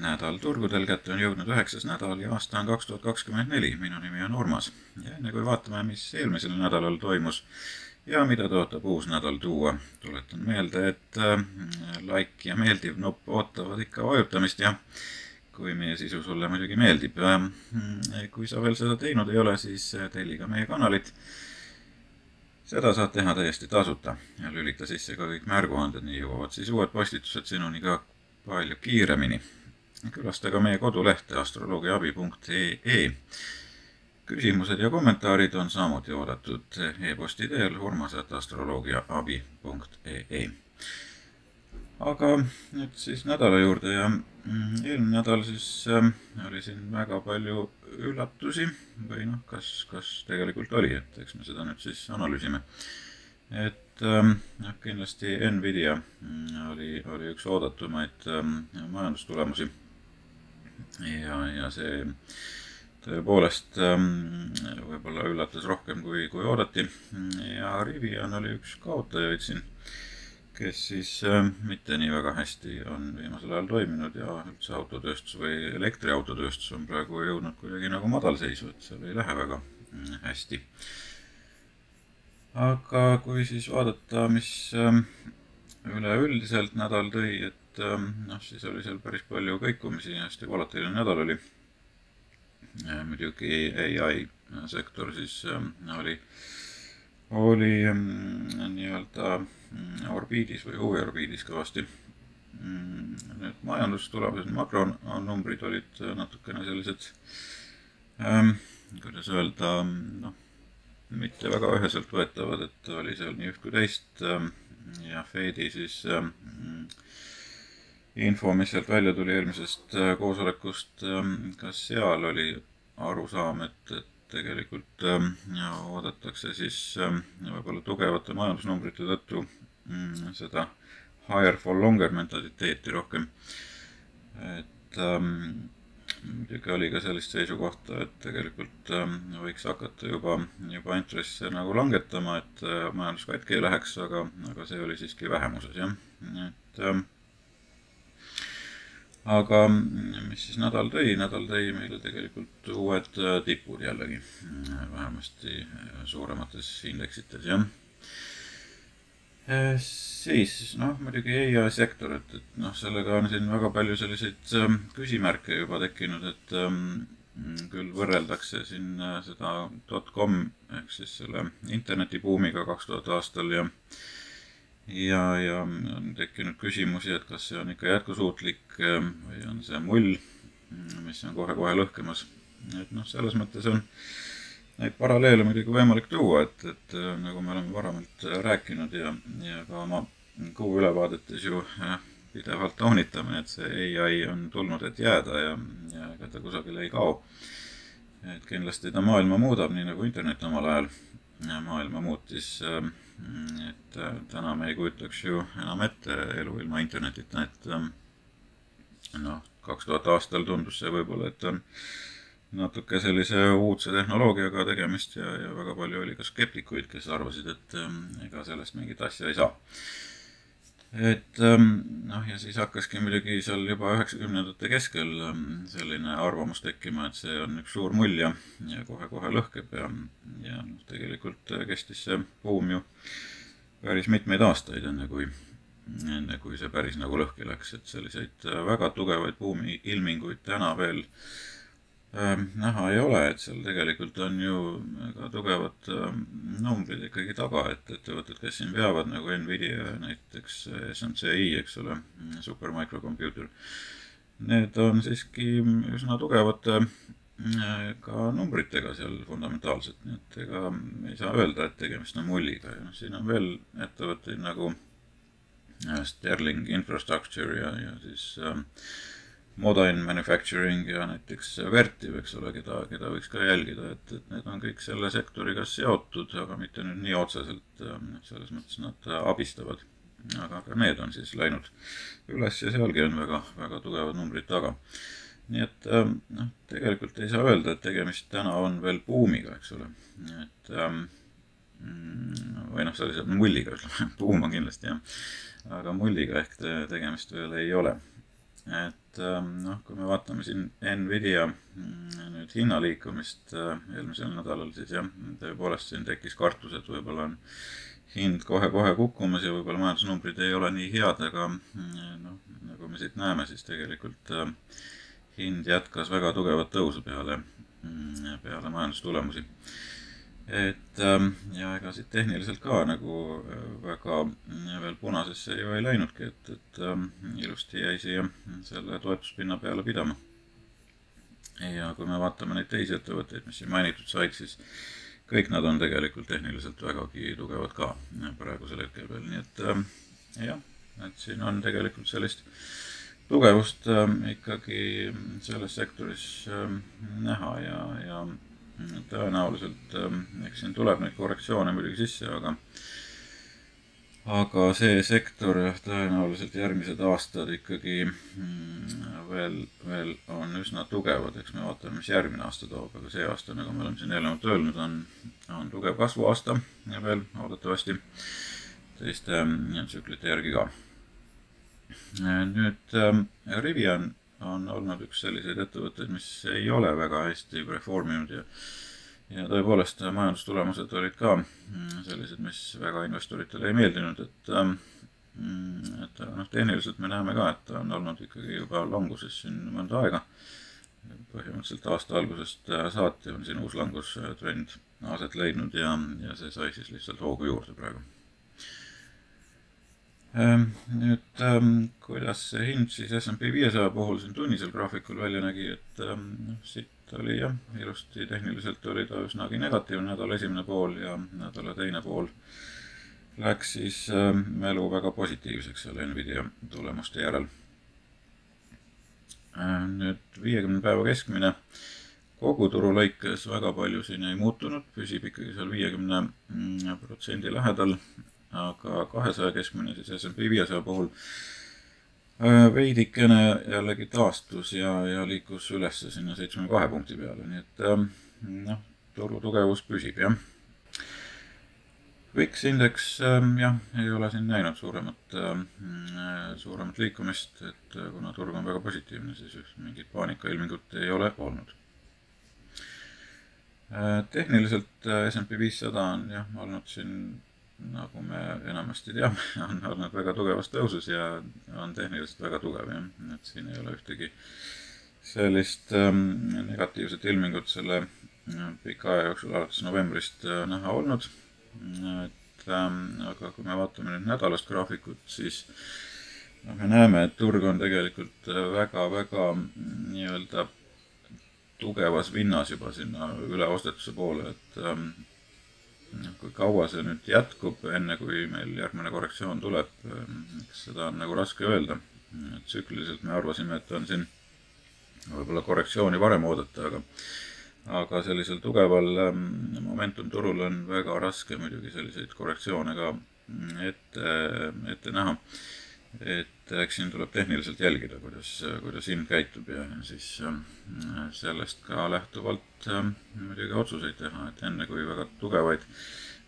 nädal turgudel kätte on jõudnud üheksas nädal ja aasta on kaks tuhat kakskümmend neli. minu nimi on Urmas ja enne kui vaatame, mis eelmisel nädalal toimus ja mida tõotab uus nädal tuua, tuletan meelde, et äh, like ja meeldiv nupp ootavad ikka vajutamist ja kui meie sisu sulle muidugi meeldib. Äh, kui sa veel seda teinud ei ole, siis telli ka meie kanalit. seda saad teha täiesti tasuta ja lülita sisse ka kõik märguanded, nii jõuavad siis uued postitused sinuni ka palju kiiremini külasta ka meie kodulehte astroloogiaabi.ee. küsimused ja kommentaarid on samuti oodatud e-posti teel urmas.astroloogiaabi.ee. aga nüüd siis nädala juurde ja mm, eelmine nädal siis äh, oli siin väga palju üllatusi või noh, kas, kas tegelikult oli, et eks me seda nüüd siis analüüsime. et ähm, noh, kindlasti Nvidia mm, oli, oli üks oodatumaid ähm, majandustulemusi ja, ja see tõepoolest ähm, võib-olla üllatas rohkem, kui, kui oodati. ja Rivian oli üks kaotajaid siin, kes siis ähm, mitte nii väga hästi on viimasel ajal toiminud ja üldse autotööstus või elektriautotööstus on praegu jõudnud kuidagi nagu madalseisu, et seal ei lähe väga mm, hästi. aga kui siis vaadata, mis ähm, üleüldiselt nädal tõi, et et ähm, noh, siis oli seal päris palju kõikumisi, hästi volatiilne nädal oli. muidugi ai sektor siis ähm, oli, oli ähm, nii-öelda mm, orbiidis või huviorbiidis kõvasti. Mm, nüüd majandustulemused, makronumbrid olid natukene sellised, kuidas öelda, noh, mitte väga üheselt võetavad, et oli seal nii üht kui teist ja Fedi siis info, mis sealt välja tuli eelmisest äh, koosolekust, ähm, kas seal oli arusaam, et, et tegelikult ähm, oodatakse siis ähm, võib-olla tugevate majandusnumbrite tõttu mm, seda higher for longer mentaliteeti rohkem. et muidugi oli ka sellist seisukohta, et tegelikult võiks hakata juba, juba intresse nagu langetama, et äh, majandus katki ei läheks, aga, aga see oli siiski vähemuses, jah. et aga mis siis nädal tõi, nädal tõi meile tegelikult uued äh, tipud jällegi, äh, vähemasti äh, suuremates indeksites, jah. siis noh, muidugi EIA sektor, et, et noh, sellega on siin väga palju selliseid küsimärke juba tekkinud, et ähm, küll võrreldakse siin seda dotcom ehk siis selle internetibuumiga kaks tuhat aastal ja ja, ja on tekkinud küsimusi, et kas see on ikka jätkusuutlik ähm, või on see mull, mis on kohe-kohe lõhkemas. et noh, selles mõttes on neid paralleele muidugi võimalik tuua, et, et äh, nagu me oleme varamalt rääkinud ja, ja ka oma kuu ülevaadetes ju äh, pidevalt toonitame, et see ai on tulnud, et jääda ja, ja ega ta kusagile ei kao. et kindlasti ta maailma muudab, nii nagu internet omal ajal maailma muutis äh, Mm, et äh, täna me ei kujutaks ju enam ette elu ilma internetita, et ähm, noh, kaks tuhat aastal tundus see võib-olla, et on natuke sellise uudse tehnoloogiaga tegemist ja, ja väga palju oli ka skeptikuid, kes arvasid, et ähm, ega sellest mingit asja ei saa. Et ähm, noh, ja siis hakkaski muidugi seal juba üheksakümnendate keskel selline arvamus tekkima, et see on üks suur mull ja, ja kohe-kohe lõhkeb ja, ja noh, tegelikult kestis see buum ju päris mitmeid aastaid, enne kui, enne kui see päris nagu lõhki läks, et selliseid äh, väga tugevaid buumiilminguid täna veel äh, näha ei ole, et seal tegelikult on ju väga tugevad äh, numbrid ikkagi taga, et ettevõtted, kes siin veavad nagu Nvidia näiteks, SMCI, eks ole, Supermicrocomputer, need on siiski üsna tugevate ka numbritega seal fundamentaalselt, nii et ega ei saa öelda, et tegemist on mulliga. Ja noh, siin on veel ettevõtteid nagu äh, Sterling Infrastructure ja, ja siis ähm, Modern Manufacturing ja näiteks Vertiv, eks ole, keda, keda võiks ka jälgida, et, et need on kõik selle sektoriga seotud, aga mitte nüüd nii otseselt, ähm, selles mõttes nad abistavad. aga ka need on siis läinud üles ja sealgi on väga, väga tugevad numbrid taga nii et ähm, noh, tegelikult ei saa öelda, et tegemist täna on veel buumiga, eks ole. et ähm, mm, või noh, sellise mulliga, ütleme, buum on kindlasti jah, aga mulliga ehk te, tegemist veel ei ole. Et ähm, noh, kui me vaatame siin Nvidia mm, nüüd hinnaliikumist äh, eelmisel nädalal, siis jah, tõepoolest siin tekkis kartus, et võib-olla on hind kohe-kohe kukkumas ja võib-olla majandusnumbrid ei ole nii head, aga mm, noh, nagu me siit näeme, siis tegelikult äh, hind jätkas väga tugevat tõusu peale, mm, peale majandustulemusi et ähm, ja ega siit tehniliselt ka nagu äh, väga äh, veel punasesse ju ei läinudki, et, et ähm, ilusti jäi siia selle toetuspinna peale pidama. ja kui me vaatame neid teisi ettevõtteid, mis siin mainitud said, siis kõik nad on tegelikult tehniliselt vägagi tugevad ka praegusel hetkel veel, nii et ähm, jah, et siin on tegelikult sellist tugevust ikkagi selles sektoris näha ja, ja tõenäoliselt ähm, eks siin tuleb neid korrektsioone muidugi sisse, aga aga see sektor jah, tõenäoliselt järgmised aastad ikkagi mm, veel, veel on üsna tugevad, eks me vaatame, mis järgmine aasta toob, aga see aasta, nagu me oleme siin eelnevalt öelnud, on, on tugev kasvuaasta ja veel loodetavasti teiste mm, tsüklite järgi ka. nüüd ähm, Rivian on olnud üks selliseid ettevõtteid, mis ei ole väga hästi performinud ja ja tõepoolest majandustulemused olid ka mm, sellised, mis väga investoritele ei meeldinud, et ähm, mm, et noh, tehniliselt me näeme ka, et ta on olnud ikkagi juba languses siin mõnda aega. põhimõtteliselt aasta algusest äh, saati on siin uus langustrend aset leidnud ja, ja see sai siis lihtsalt hoogu juurde praegu nüüd ähm, kuidas see hind siis SMP viiesaja puhul siin tunnisel graafikul välja nägi, et noh, siit oli jah, ilusti tehniliselt oli ta üsnagi negatiivne nädala esimene pool ja nädala teine pool läks siis mälu väga positiivseks seal Nvidia tulemuste järel. nüüd viiekümne päeva keskmine kogu turu lõikes väga palju siin ei muutunud, püsib ikkagi seal viiekümne mm, protsendi lähedal aga kahesaja keskmine siis SMP viiesaja puhul äh, veidikene jällegi taastus ja, ja liikus üles sinna seitsmekümne kahe punkti peale, nii et ähm, noh, turu tugevus püsib, jah. VIX indeks ähm, jah, ei ole siin näinud suuremat, ähm, suuremat liikumist, et äh, kuna turg on väga positiivne, siis mingit paanikailmingut ei ole olnud. Äh, tehniliselt SMP viissada on jah, olnud siin nagu me enamasti teame, on olnud väga tugevas tõusus ja on tehniliselt väga tugev, jah. et siin ei ole ühtegi sellist ähm, negatiivset ilmingut selle äh, pika aja jooksul alates novembrist äh, näha olnud. et ähm, aga kui me vaatame nüüd nädalast graafikut, siis noh, me näeme, et turg on tegelikult väga-väga äh, nii-öelda tugevas vinnas juba sinna üleostetuse poole, et ähm, kui kaua see nüüd jätkub, enne kui meil järgmine korrektsioon tuleb, eks seda on nagu raske öelda. tsükliliselt me arvasime, et on siin võib-olla korrektsiooni varem oodata, aga aga sellisel tugeval ähm, momentum turul on väga raske muidugi selliseid korrektsioone ka ette, ette näha et eks siin tuleb tehniliselt jälgida, kuidas, kuidas hind käitub ja siis äh, sellest ka lähtuvalt äh, muidugi otsuseid teha, et enne kui väga tugevaid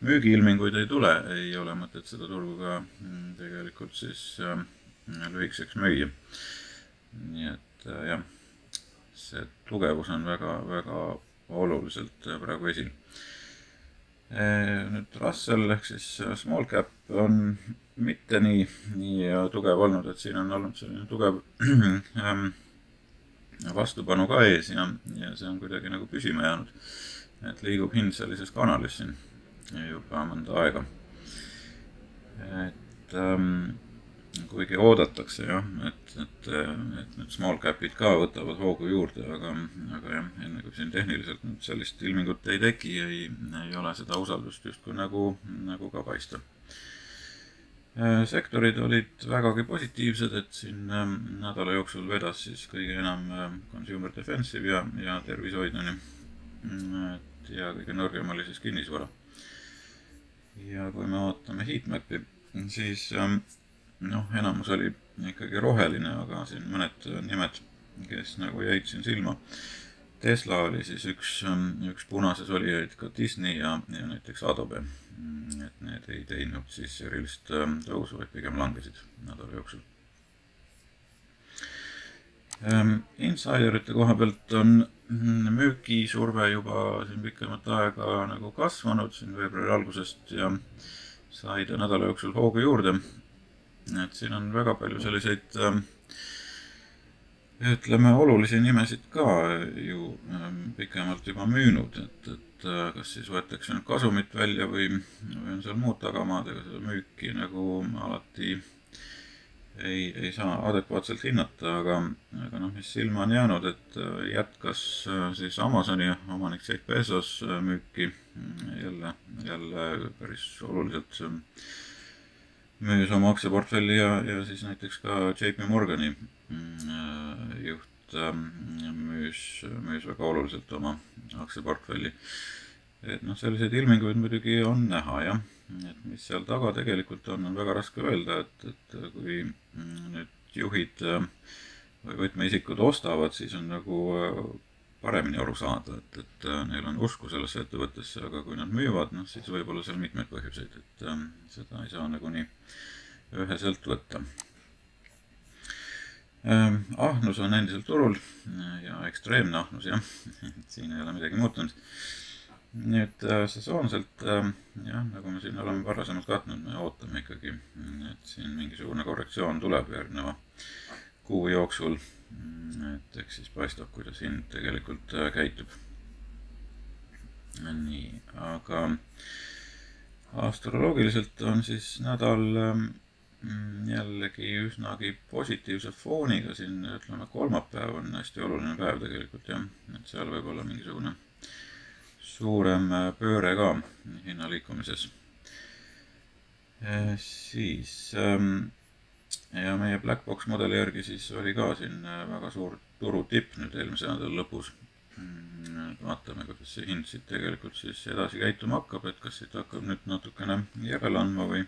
müügiilminguid ei tule, ei ole mõtet seda turgu ka mm, tegelikult siis äh, lühikeseks müüa. nii et jah, see tugevus on väga, väga oluliselt praegu esil. Nüüd Russell ehk siis small cap on mitte nii, nii tugev olnud, et siin on olnud selline tugev ähm, vastupanu ka ees ja, ja see on kuidagi nagu püsima jäänud. et liigub hind sellises kanalis siin juba mõnda aega. et ähm, kuigi oodatakse jah, et, et, et need small cap'id ka võtavad hoogu juurde, aga, aga jah, enne kui siin tehniliselt nüüd sellist ilmingut ei teki, ei, ei ole seda usaldust justkui nagu, nagu ka paista Äh, sektorid olid vägagi positiivsed, et siin ähm, nädala jooksul vedas siis kõige enam ähm, consumer defensive ja, ja tervishoid on ju. Et ja kõige nõrgem oli siis kinnisvara. ja kui me vaatame heatmap'i, siis ähm, noh, enamus oli ikkagi roheline, aga siin mõned nimed, kes nagu jäid siin silma. Tesla oli siis üks, üks punases olijaid, ka Disney ja, ja näiteks Adobe Mm, et need ei teinud siis erilist ähm, tõusu, vaid pigem langesid nädala jooksul. ähm, insiderite koha pealt on mm, müügisurve juba siin pikemat aega nagu kasvanud siin veebruari algusest ja sai ta nädala jooksul hoogu juurde. Et siin on väga palju selliseid ähm, ütleme, olulisi nimesid ka ju ähm, pikemalt juba müünud, et, et äh, kas siis võetakse nüüd kasumit välja või, või on seal muud tagamaad, ega seda müüki nagu alati ei, ei saa adekvaatselt hinnata, aga, aga noh, mis silma on jäänud, et äh, jätkas äh, siis Amazoni omanik Jeff Bezos müüki jälle, jälle päris oluliselt müüs oma aktsiaportfelli ja, ja siis näiteks ka JP Morgani juht müüs, müüs väga oluliselt oma aktsiaportfelli. et noh, selliseid ilminguid muidugi on näha, jah et mis seal taga tegelikult on, on väga raske öelda, et, et kui nüüd juhid äh, või võtmeisikud ostavad, siis on nagu äh, paremini aru saada, et, et äh, neil on usku sellesse ettevõttesse, aga kui nad müüvad, noh siis võib olla seal mitmeid põhjuseid, et seda ei saa nagu nii üheselt võtta. ahnus on endiselt turul ja ekstreemne ahnus jah, et siin ei ole midagi muutunud nüüd äh, sesoonselt äh, jah, nagu me siin oleme varasemalt katnud, me ootame ikkagi, et siin mingisugune korrektsioon tuleb järgneva kuu jooksul. et eks siis paistab, kuidas hind tegelikult äh, käitub. nii, aga astroloogiliselt on siis nädal ähm, jällegi üsnagi positiivse fooniga siin, ütleme kolmapäev on hästi oluline päev tegelikult jah, et seal võib olla mingisugune suurem äh, pööre ka hinna liikumises. Äh, siis ähm, ja meie black box mudeli järgi siis oli ka siin äh, väga suur turutipp nüüd eelmise nädala lõpus. Mm, vaatame, kuidas see hind siit tegelikult siis edasi käituma hakkab, et kas siit hakkab nüüd natukene järele andma või,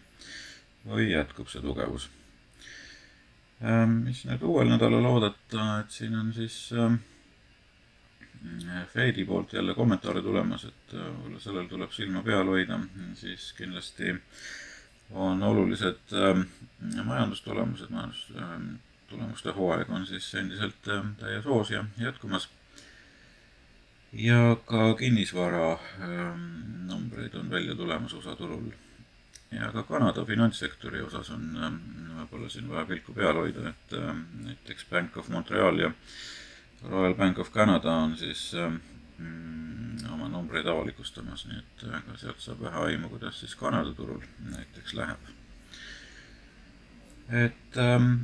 või jätkub see tugevus. Ähm, mis nüüd uuel nädalal oodata, et siin on siis ähm, Feidi poolt jälle kommentaare tulemas, et äh, võib-olla sellel tuleb silma peal hoida, siis kindlasti on olulised äh, majandustulemused, majandustulemuste hooaeg on siis endiselt äh, täies hoos ja jätkumas. ja ka kinnisvara numbreid on välja tulemas USA turul. ja ka Kanada finantssektori osas on võib-olla siin vaja pilku peal hoida, et näiteks Bank of Montreal ja Royal Bank of Canada on siis ähm, oma numbreid avalikustamas, nii et äh, ka sealt saab vähe aimu, kuidas siis Kanada turul näiteks läheb. et ähm,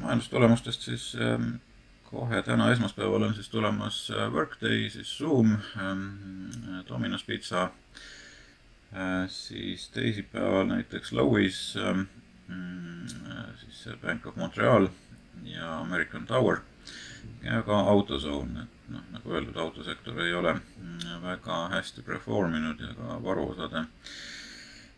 majandustulemustest siis ähm, kohe täna esmaspäeval on siis tulemas äh, Workday, siis Zoom ähm,, Domino's Pizza äh,, siis teisipäeval näiteks Lowe's ähm,, mm, siis Bank of Montreal ja American Tower ja ka AutoZone, et noh, nagu öeldud, autosektor ei ole mm, väga hästi perform inud ja ka varuosade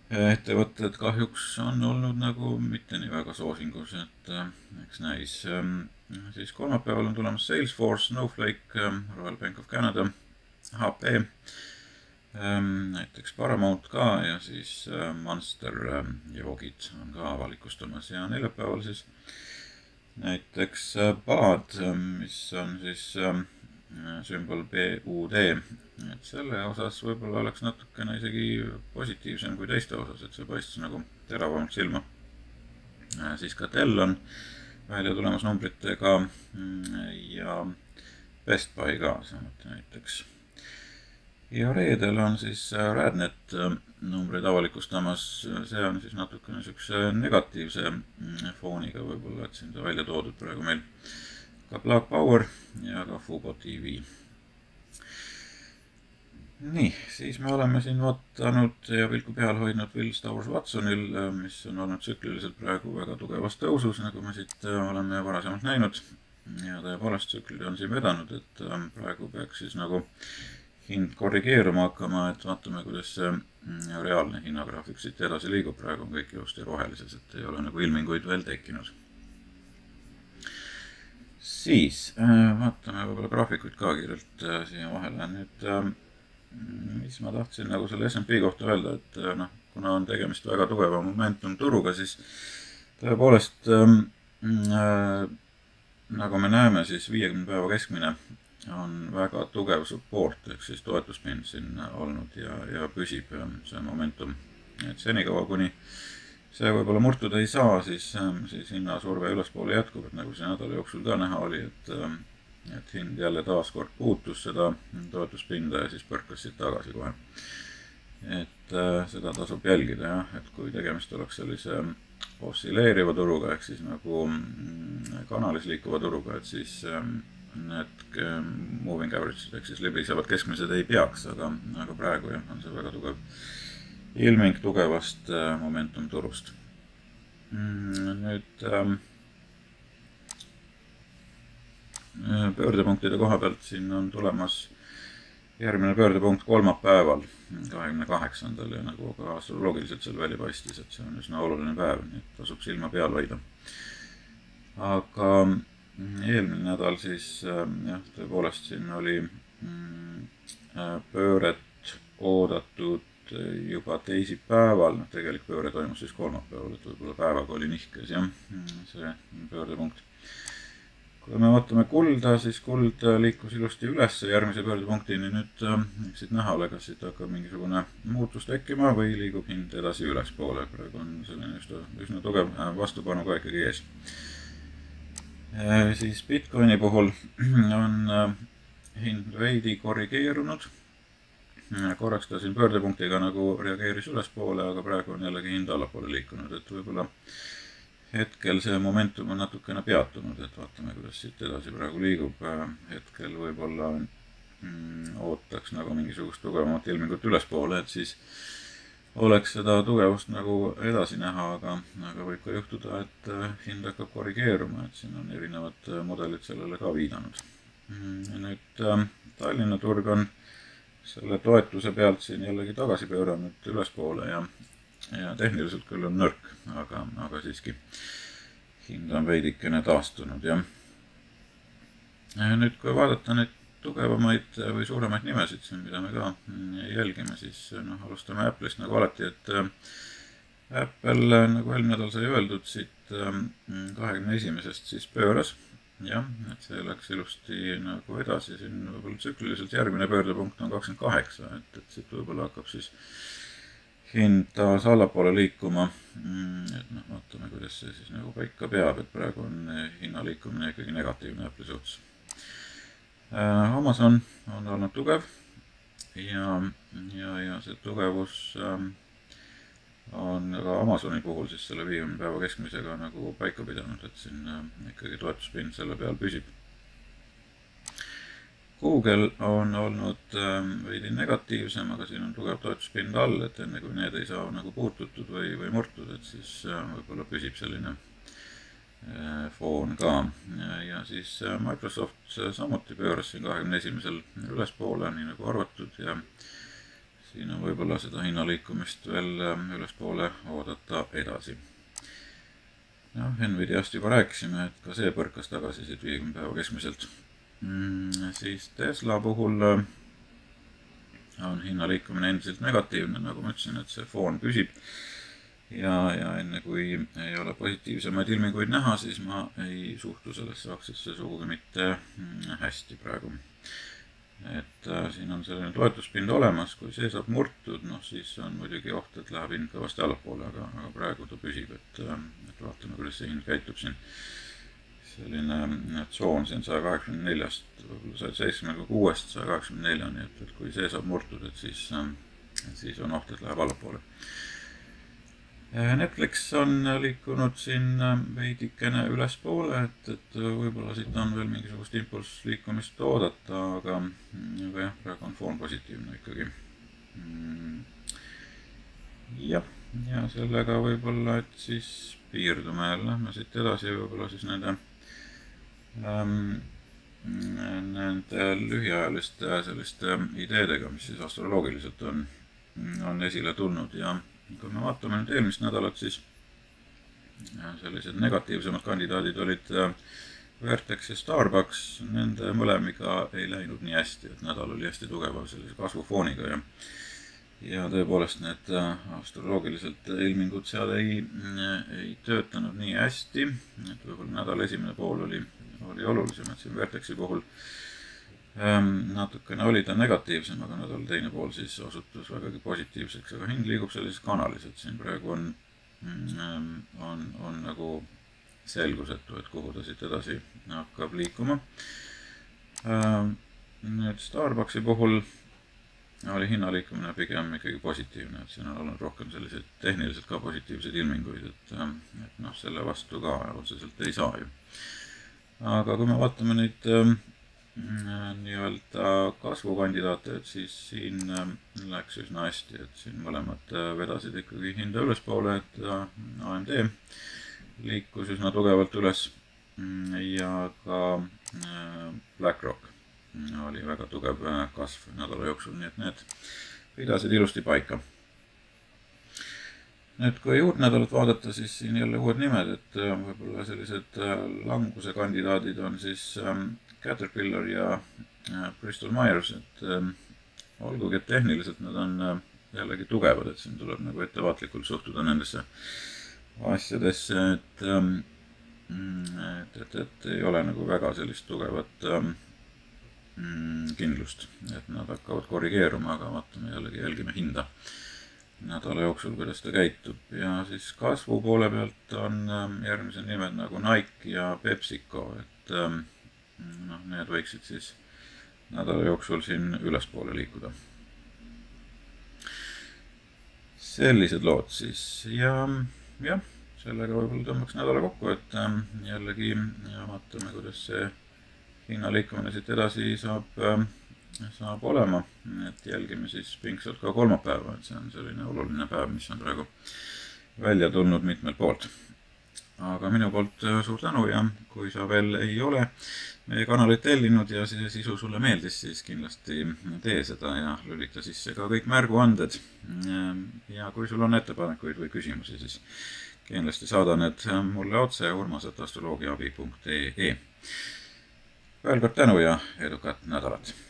ettevõtted kahjuks on olnud nagu mitte nii väga soosingus, et äh, eks näis. Ähm, siis kolmapäeval on tulemas Salesforce, Snowflake, Royal Bank of Canada, HP, näiteks Paramount ka ja siis Monster joogid on ka avalikustamas ja neljapäeval siis näiteks ähm, mis on siis sümbol BUD, et selle osas võib-olla oleks natukene isegi positiivsem kui teiste osas, et see paistis nagu teravamalt silma. Äh, siis ka Dell on välja tulemas numbritega mm, ja Best Buy ka samuti näiteks. Ja reedel on siis äh, RadNet äh, numbreid avalikustamas, see on siis natukene niisuguse negatiivse mm, fooniga võib-olla, et siin ta välja toodud praegu meil ka Black Power ja ka Fubo tv. nii, siis me oleme siin vaadanud ja pilku peal hoidnud Will Stowers Watsonil, äh, mis on olnud tsükliliselt praegu väga tugevas tõusus, nagu me siit oleme varasemalt näinud. ja tõepoolest tsüklid on siin vedanud, et praegu peaks siis nagu hind korrigeeruma hakkama, et vaatame, kuidas see mm, reaalne hinnagraafik siit edasi liigub, praegu on kõik ilusti rohelises, et ei ole nagu ilminguid veel tekkinud. Siis äh, vaatame võib-olla graafikuid ka kiirelt äh, siia vahele, nüüd äh, mis ma tahtsin nagu selle SMP kohta öelda, et noh, kuna on tegemist väga tugeva momentum turuga, siis tõepoolest nagu me näeme, siis viiekümne päeva keskmine on väga tugev support ehk siis toetuspind siin olnud ja, ja püsib see momentum. et senikaua, kuni see võib-olla murtuda ei saa, siis, siis hinnasurve ülespoole jätkub, et nagu siin nädala jooksul ka näha oli, et et hind jälle taaskord puutus seda toetuspinda ja siis põrkas siit tagasi kohe. et äh, seda tasub jälgida jah, et kui tegemist oleks sellise ossilleeriva turuga ehk siis nagu mm, kanalis liikuva turuga, et siis ähm, need ähm, moving average'id ehk siis libisevad keskmised ei peaks, aga, aga praegu jah, on see väga tugev ilming tugevast äh, momentum turust. Mm, nüüd ähm, Äh, pöördepunktide koha pealt siin on tulemas järgmine pöördepunkt kolmapäeval, kahekümne kaheksandal ja nagu ka astroloogiliselt seal välja paistis, et see on üsna oluline päev, nii et tasub silma peal hoida. aga mm, eelmine nädal siis äh, jah, tõepoolest siin oli mm, pööret oodatud juba teisipäeval, noh tegelik pööre toimus siis kolmapäeval, et võib-olla päevaga oli nihkes jah, see pöördepunkt kui me vaatame kulda, siis kuld liikus ilusti üles järgmise pöördepunktini. nüüd äh, eks siit näha ole, kas siit hakkab mingisugune muutus tekkima või liigub hind edasi ülespoole. praegu on selline üsna, üsna tugev äh, vastupanu ka ikkagi ees. Äh, siis Bitcoini puhul on hind veidi korrigeerunud. Korraks ta siin pöördepunktiga nagu reageeris ülespoole, aga praegu on jällegi hind allapoole liikunud, et võib-olla hetkel see momentum on natukene peatunud, et vaatame, kuidas siit edasi praegu liigub. hetkel võib-olla mm, ootaks nagu mingisugust tugevamat ilmingut ülespoole, et siis oleks seda tugevust nagu edasi näha, aga, aga võib ka juhtuda, et äh, hind hakkab korrigeeruma, et siin on erinevad äh, mudelid sellele ka viidanud. Mm, nüüd äh, Tallinna turg on selle toetuse pealt siin jällegi tagasi pööranud ülespoole ja ja tehniliselt küll on nõrk, aga, aga siiski hind on veidikene taastunud, jah. nüüd, kui vaadata neid tugevamaid või suuremaid nimesid siin, mida me ka jälgime, siis noh, alustame Apple'ist nagu alati, et äh, Apple, nagu eelmine nädal sai öeldud, siit äh, kahekümne esimesest siis pööras, jah, et see läks ilusti nagu edasi, siin võib-olla tsükliliselt järgmine pöördepunkt on kakskümmend kaheksa, et, et siit võib-olla hakkab siis hind taas allapoole liikuma. Mm, et noh, vaatame, kuidas see siis nagu paika peab, et praegu on hinna liikumine ikkagi negatiivne Apple'i suhtes. Äh, Amazon on olnud tugev ja, ja, ja see tugevus ähm, on ka Amazoni puhul siis selle viiekümne päeva keskmisega nagu paika pidanud, et siin äh, ikkagi toetuspind selle peal püsib Google on olnud ähm, veidi negatiivsem, aga siin on tugev toetuspind all, et enne kui need ei saa nagu puututud või, või murtud, et siis äh, võib-olla püsib selline äh, foon ka. ja siis Microsoft samuti pööras siin kahekümne esimesel ülespoole, nii nagu arvatud ja siin on võib-olla seda hinnaliikumist veel ülespoole oodata edasi. noh, Nvidiast juba rääkisime, et ka see põrkas tagasi siit viiekümne päeva keskmiselt mm,. siis Tesla puhul äh, on hinna liikumine endiselt negatiivne, nagu ma ütlesin, et see foon püsib. ja, ja enne kui ei ole positiivsemaid ilminguid näha, siis ma ei suhtu sellesse aktsiasse sugugi mitte mm, hästi praegu. Et äh, siin on selline toetuspind olemas, kui see saab murtud, noh siis on muidugi oht, et läheb hind kõvasti allapoole, aga, aga praegu ta püsib, et, äh, et vaatame, kuidas see hind käitub siin selline tsoon siin saja kaheksakümne neljast, võib-olla saja seitsmekümne kuuest saja kaheksakümne neljani, et, et kui see saab murtud, et siis, siis on oht, et läheb allapoole. Netflix on liikunud siin veidikene ülespoole, et, et võib-olla siit on veel mingisugust impulssliikumist oodata, aga, aga jah, praegu on foon positiivne ikkagi. jah, ja sellega võib-olla, et siis piirdume, lähme siit edasi võib-olla siis nende ähm, nende lühiajaliste selliste ideedega, mis siis astroloogiliselt on, on esile tulnud ja kui me vaatame nüüd eelmist nädalat, siis sellised negatiivsemad kandidaadid olid äh, Vertex ja Starbucks, nende mõlemiga ei läinud nii hästi, et nädal oli hästi tugeva sellise kasvufooniga ja ja tõepoolest need äh, astroloogiliselt ilmingud seal ei, ei töötanud nii hästi, et võib-olla nädala esimene pool oli oli olulisem, et siin Vertexi puhul. ähm, natukene oli ta negatiivsem, aga nädala teine pool siis osutus vägagi positiivseks, aga hind liigub sellises kanalis, et siin praegu on, ähm, on, on nagu selgusetu, et kuhu ta siit edasi hakkab liikuma ähm,. nüüd Starbucksi puhul oli hinnaliikumine pigem ikkagi positiivne, et siin on olnud rohkem selliseid tehniliselt ka positiivseid ilminguid, et, et noh, selle vastu ka otseselt ei saa ju. aga kui me vaatame neid nii-öelda kasvukandidaate, et siis siin äh, läks üsna hästi, et siin mõlemad äh, vedasid ikkagi hinda ülespoole, et äh, AMD liikus üsna tugevalt üles mm, ja ka äh, BlackRock oli väga tugev äh, kasv nädala jooksul, nii et need pidasid ilusti paika. nüüd, kui juurdnädalat vaadata, siis siin jälle uued nimed, et äh, võib-olla sellised äh, languse kandidaadid on siis ähm, Caterpillar ja Bristol Myers, et ähm, olgugi, et tehniliselt nad on jällegi tugevad, et siin tuleb nagu ettevaatlikult suhtuda nendesse asjadesse, et ähm, et, et, et ei ole nagu väga sellist tugevat ähm, mm, kindlust, et nad hakkavad korrigeeruma, aga vaatame jällegi, jälgime hinda nädala jooksul, kuidas ta käitub. Ja siis kasvu poole pealt on järgmised nimed nagu Nike ja PepsiCo, et noh, need võiksid siis nädala jooksul siin ülespoole liikuda. sellised lood siis ja jah, sellega võib-olla tõmbaks nädala kokku, et ähm, jällegi vaatame, kuidas see hinnaliikumine siit edasi saab, ähm, saab olema. et jälgime siis pingsalt ka kolmapäeva, et see on selline oluline päev, mis on praegu välja tulnud mitmelt poolt. Aga minu poolt äh, suur tänu ja kui sa veel ei ole meie kanalit tellinud ja see sisu sulle meeldis, siis kindlasti tee seda ja lülita sisse ka kõik märguanded. Ähm, ja kui sul on ettepanekuid või küsimusi, siis kindlasti saada need mulle otse urmas.astroloogiaabi.ee veel kord tänu ja edukat nädalat!